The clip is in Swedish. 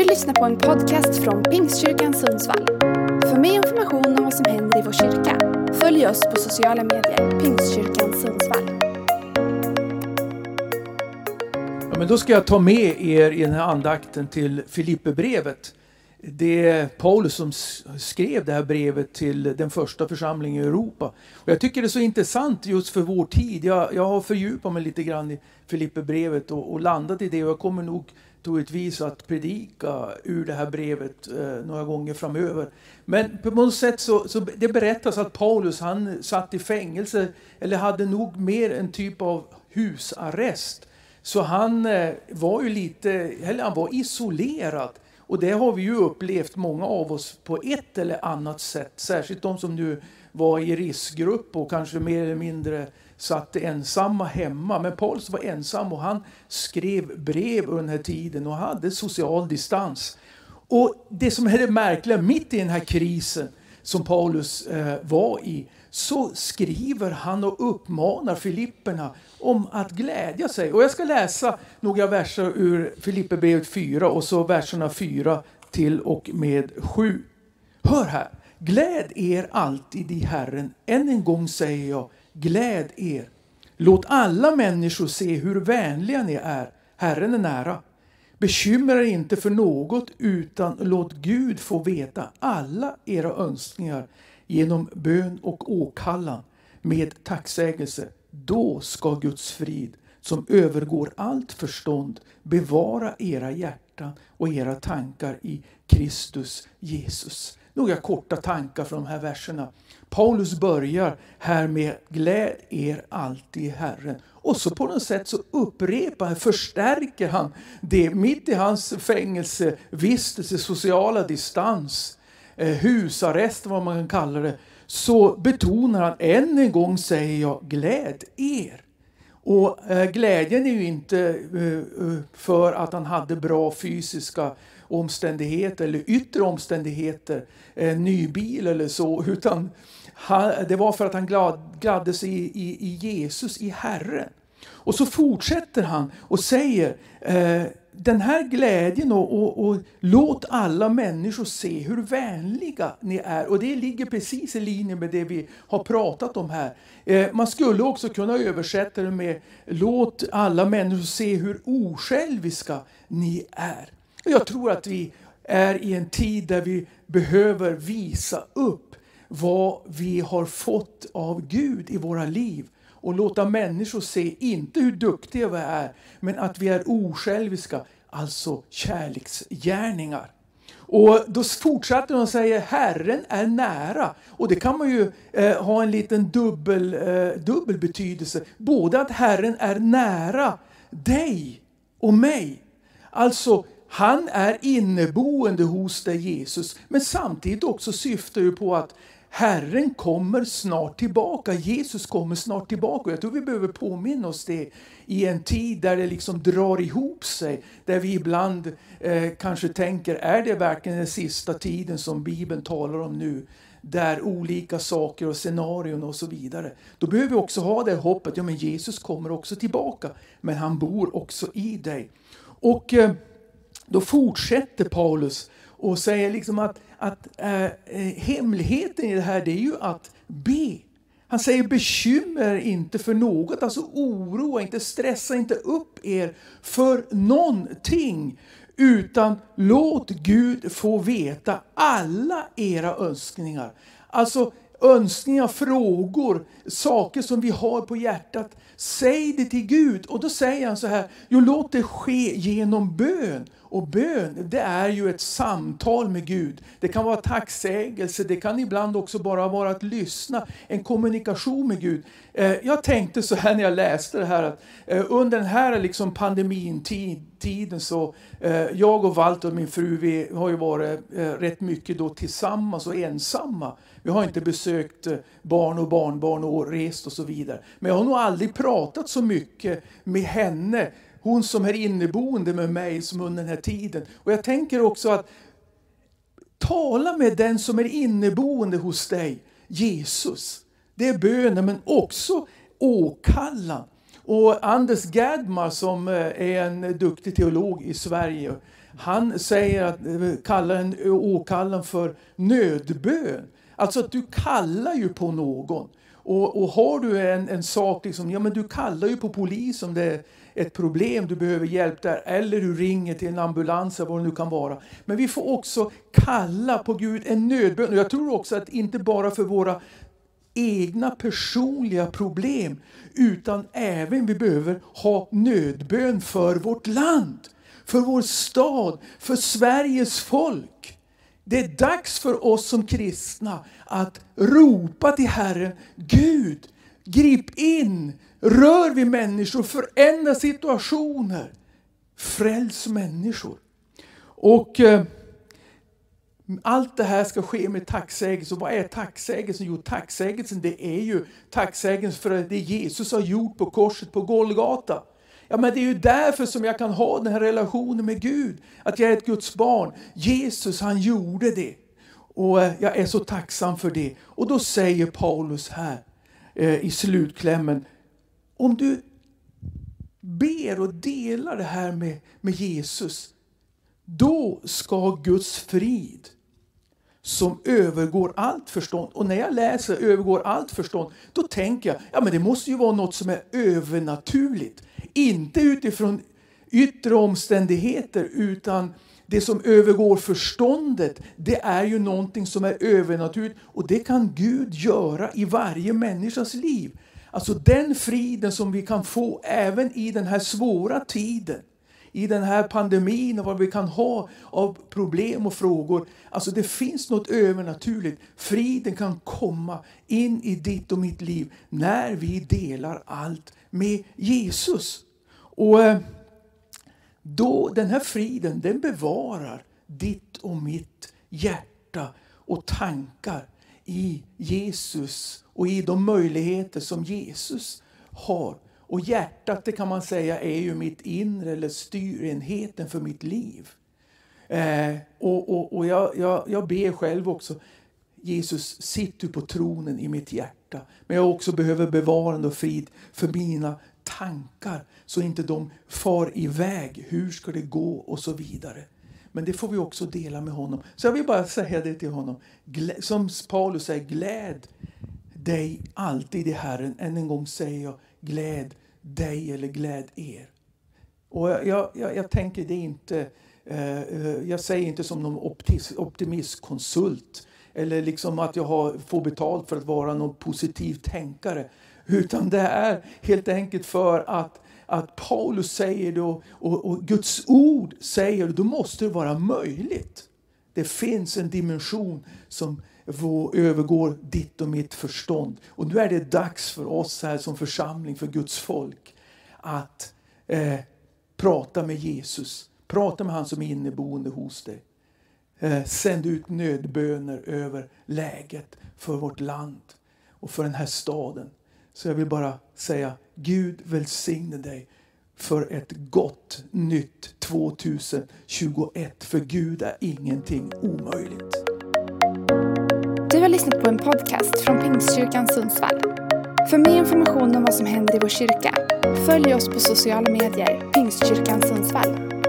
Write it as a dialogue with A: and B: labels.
A: Du lyssnar på en podcast från Pingstkyrkan Sundsvall. För mer information om vad som händer i vår kyrka, följ oss på sociala medier, Pingstkyrkan Sundsvall.
B: Ja, men då ska jag ta med er i den här andakten till Filipperbrevet. Det är Paulus som skrev det här brevet till den första församlingen i Europa. Och jag tycker det är så intressant just för vår tid. Jag, jag har fördjupat mig lite grann i Filipperbrevet och, och landat i det. Och jag kommer nog troligtvis att predika ur det här brevet eh, några gånger framöver. Men på något sätt så, så det berättas att Paulus han satt i fängelse eller hade nog mer en typ av husarrest. Så han eh, var ju lite, eller han var isolerad. Och det har vi ju upplevt många av oss på ett eller annat sätt. Särskilt de som nu var i riskgrupp och kanske mer eller mindre satt ensamma hemma. Men Pauls var ensam och han skrev brev under den här tiden och hade social distans. Och det som är det märkliga, mitt i den här krisen som Paulus eh, var i, så skriver han och uppmanar Filipperna om att glädja sig. Och jag ska läsa några verser ur Filipperbrevet 4 och så verserna 4 till och med 7. Hör här. Gläd er alltid i Herren. Än en gång säger jag, gläd er. Låt alla människor se hur vänliga ni är. Herren är nära. Bekymra er inte för något utan låt Gud få veta alla era önskningar genom bön och åkallan med tacksägelse. Då ska Guds frid som övergår allt förstånd bevara era hjärtan och era tankar i Kristus Jesus. Några korta tankar från de här verserna. Paulus börjar här med gläd er alltid i Herren. Och så på något sätt så upprepar han, förstärker han det mitt i hans fängelsevistelse, sociala distans, eh, husarrest vad man kan kalla det, så betonar han än en gång säger jag gläd er. Och eh, glädjen är ju inte eh, eh, för att han hade bra fysiska omständigheter eller yttre omständigheter, eh, en ny bil eller så, utan han, det var för att han glad, gladde sig i, i, i Jesus, i Herren. Och så fortsätter han och säger eh, den här glädjen och, och, och låt alla människor se hur vänliga ni är. Och det ligger precis i linje med det vi har pratat om här. Eh, man skulle också kunna översätta det med låt alla människor se hur osjälviska ni är. Och jag tror att vi är i en tid där vi behöver visa upp vad vi har fått av Gud i våra liv och låta människor se, inte hur duktiga vi är, men att vi är osjälviska, alltså kärleksgärningar. Och då fortsätter de och säger Herren är nära. Och det kan man ju eh, ha en liten dubbel, eh, dubbel betydelse. Både att Herren är nära dig och mig. Alltså, han är inneboende hos dig Jesus. Men samtidigt också syftar ju på att Herren kommer snart tillbaka. Jesus kommer snart tillbaka. Jag tror vi behöver påminna oss det i en tid där det liksom drar ihop sig. Där vi ibland eh, kanske tänker, är det verkligen den sista tiden som Bibeln talar om nu? Där olika saker och scenarion och så vidare. Då behöver vi också ha det hoppet, ja men Jesus kommer också tillbaka. Men han bor också i dig. Och eh, då fortsätter Paulus och säger liksom att, att äh, hemligheten i det här det är ju att be. Han säger bekymmer inte för något, alltså oroa inte, stressa inte upp er för någonting. Utan låt Gud få veta alla era önskningar. Alltså önskningar, frågor, saker som vi har på hjärtat. Säg det till Gud. Och då säger han så här, jo låt det ske genom bön. Och bön, det är ju ett samtal med Gud. Det kan vara tacksägelse, det kan ibland också bara vara att lyssna, en kommunikation med Gud. Eh, jag tänkte så här när jag läste det här, att eh, under den här liksom pandemin tiden så, eh, jag och Walter och min fru, vi har ju varit rätt mycket då tillsammans och ensamma. Vi har inte besökt barn och barnbarn och rest och så vidare. Men jag har nog aldrig pratat så mycket med henne hon som är inneboende med mig som under den här tiden. Och jag tänker också att tala med den som är inneboende hos dig, Jesus. Det är bönen men också åkallan. Och Anders Gadmar, som eh, är en duktig teolog i Sverige, han säger att, eh, kallar en åkallan för nödbön. Alltså att du kallar ju på någon. Och, och har du en, en sak, liksom, ja men du kallar ju på polis om det är ett problem, du behöver hjälp där. Eller du ringer till en ambulans eller vad det nu kan vara. Men vi får också kalla på Gud en nödbön. Jag tror också att inte bara för våra egna personliga problem utan även vi behöver ha nödbön för vårt land, för vår stad, för Sveriges folk. Det är dags för oss som kristna att ropa till Herren, Gud, grip in, rör vid människor, förändra situationer, fräls människor. Och eh, allt det här ska ske med tacksägelse. Och vad är tacksägelsen? Jo, tacksägelsen det är ju tacksägelsen för det Jesus har gjort på korset på Golgata. Ja, men det är ju därför som jag kan ha den här relationen med Gud. Att jag är ett Guds barn. Jesus han gjorde det. Och eh, jag är så tacksam för det. Och då säger Paulus här eh, i slutklämmen. Om du ber och delar det här med, med Jesus. Då ska Guds frid som övergår allt förstånd. Och när jag läser övergår allt förstånd, då tänker jag ja men det måste ju vara något som är övernaturligt. Inte utifrån yttre omständigheter utan det som övergår förståndet, det är ju någonting som är övernaturligt och det kan Gud göra i varje människas liv. Alltså den friden som vi kan få även i den här svåra tiden i den här pandemin och vad vi kan ha av problem och frågor. Alltså det finns något övernaturligt. Friden kan komma in i ditt och mitt liv när vi delar allt med Jesus. Och eh, då, den här friden den bevarar ditt och mitt hjärta och tankar i Jesus och i de möjligheter som Jesus har och hjärtat det kan man säga är ju mitt inre eller styrenheten för mitt liv. Eh, och och, och jag, jag, jag ber själv också Jesus, sitt du på tronen i mitt hjärta. Men jag också behöver bevarande och frid för mina tankar så inte de far iväg. Hur ska det gå? Och så vidare. Men det får vi också dela med honom. Så jag vill bara säga det till honom. Som Paulus säger, gläd dig alltid i Herren. Än en gång säger jag, gläd dig eller gläd er. Och jag, jag, jag tänker det inte, eh, jag säger inte som någon optimistkonsult eller liksom att jag har, får betalt för att vara någon positiv tänkare. Utan det är helt enkelt för att, att Paulus säger det och, och, och Guds ord säger det, då måste det vara möjligt. Det finns en dimension som övergår ditt och mitt förstånd. Och nu är det dags för oss här som församling, för Guds folk, att eh, prata med Jesus. Prata med han som är inneboende hos dig. Eh, sänd ut nödböner över läget för vårt land och för den här staden. Så jag vill bara säga Gud välsigne dig för ett gott nytt 2021. För Gud är ingenting omöjligt.
A: Du har lyssnat på en podcast från Pingstkyrkan Sundsvall. För mer information om vad som händer i vår kyrka, följ oss på sociala medier, Pingstkyrkan Sundsvall.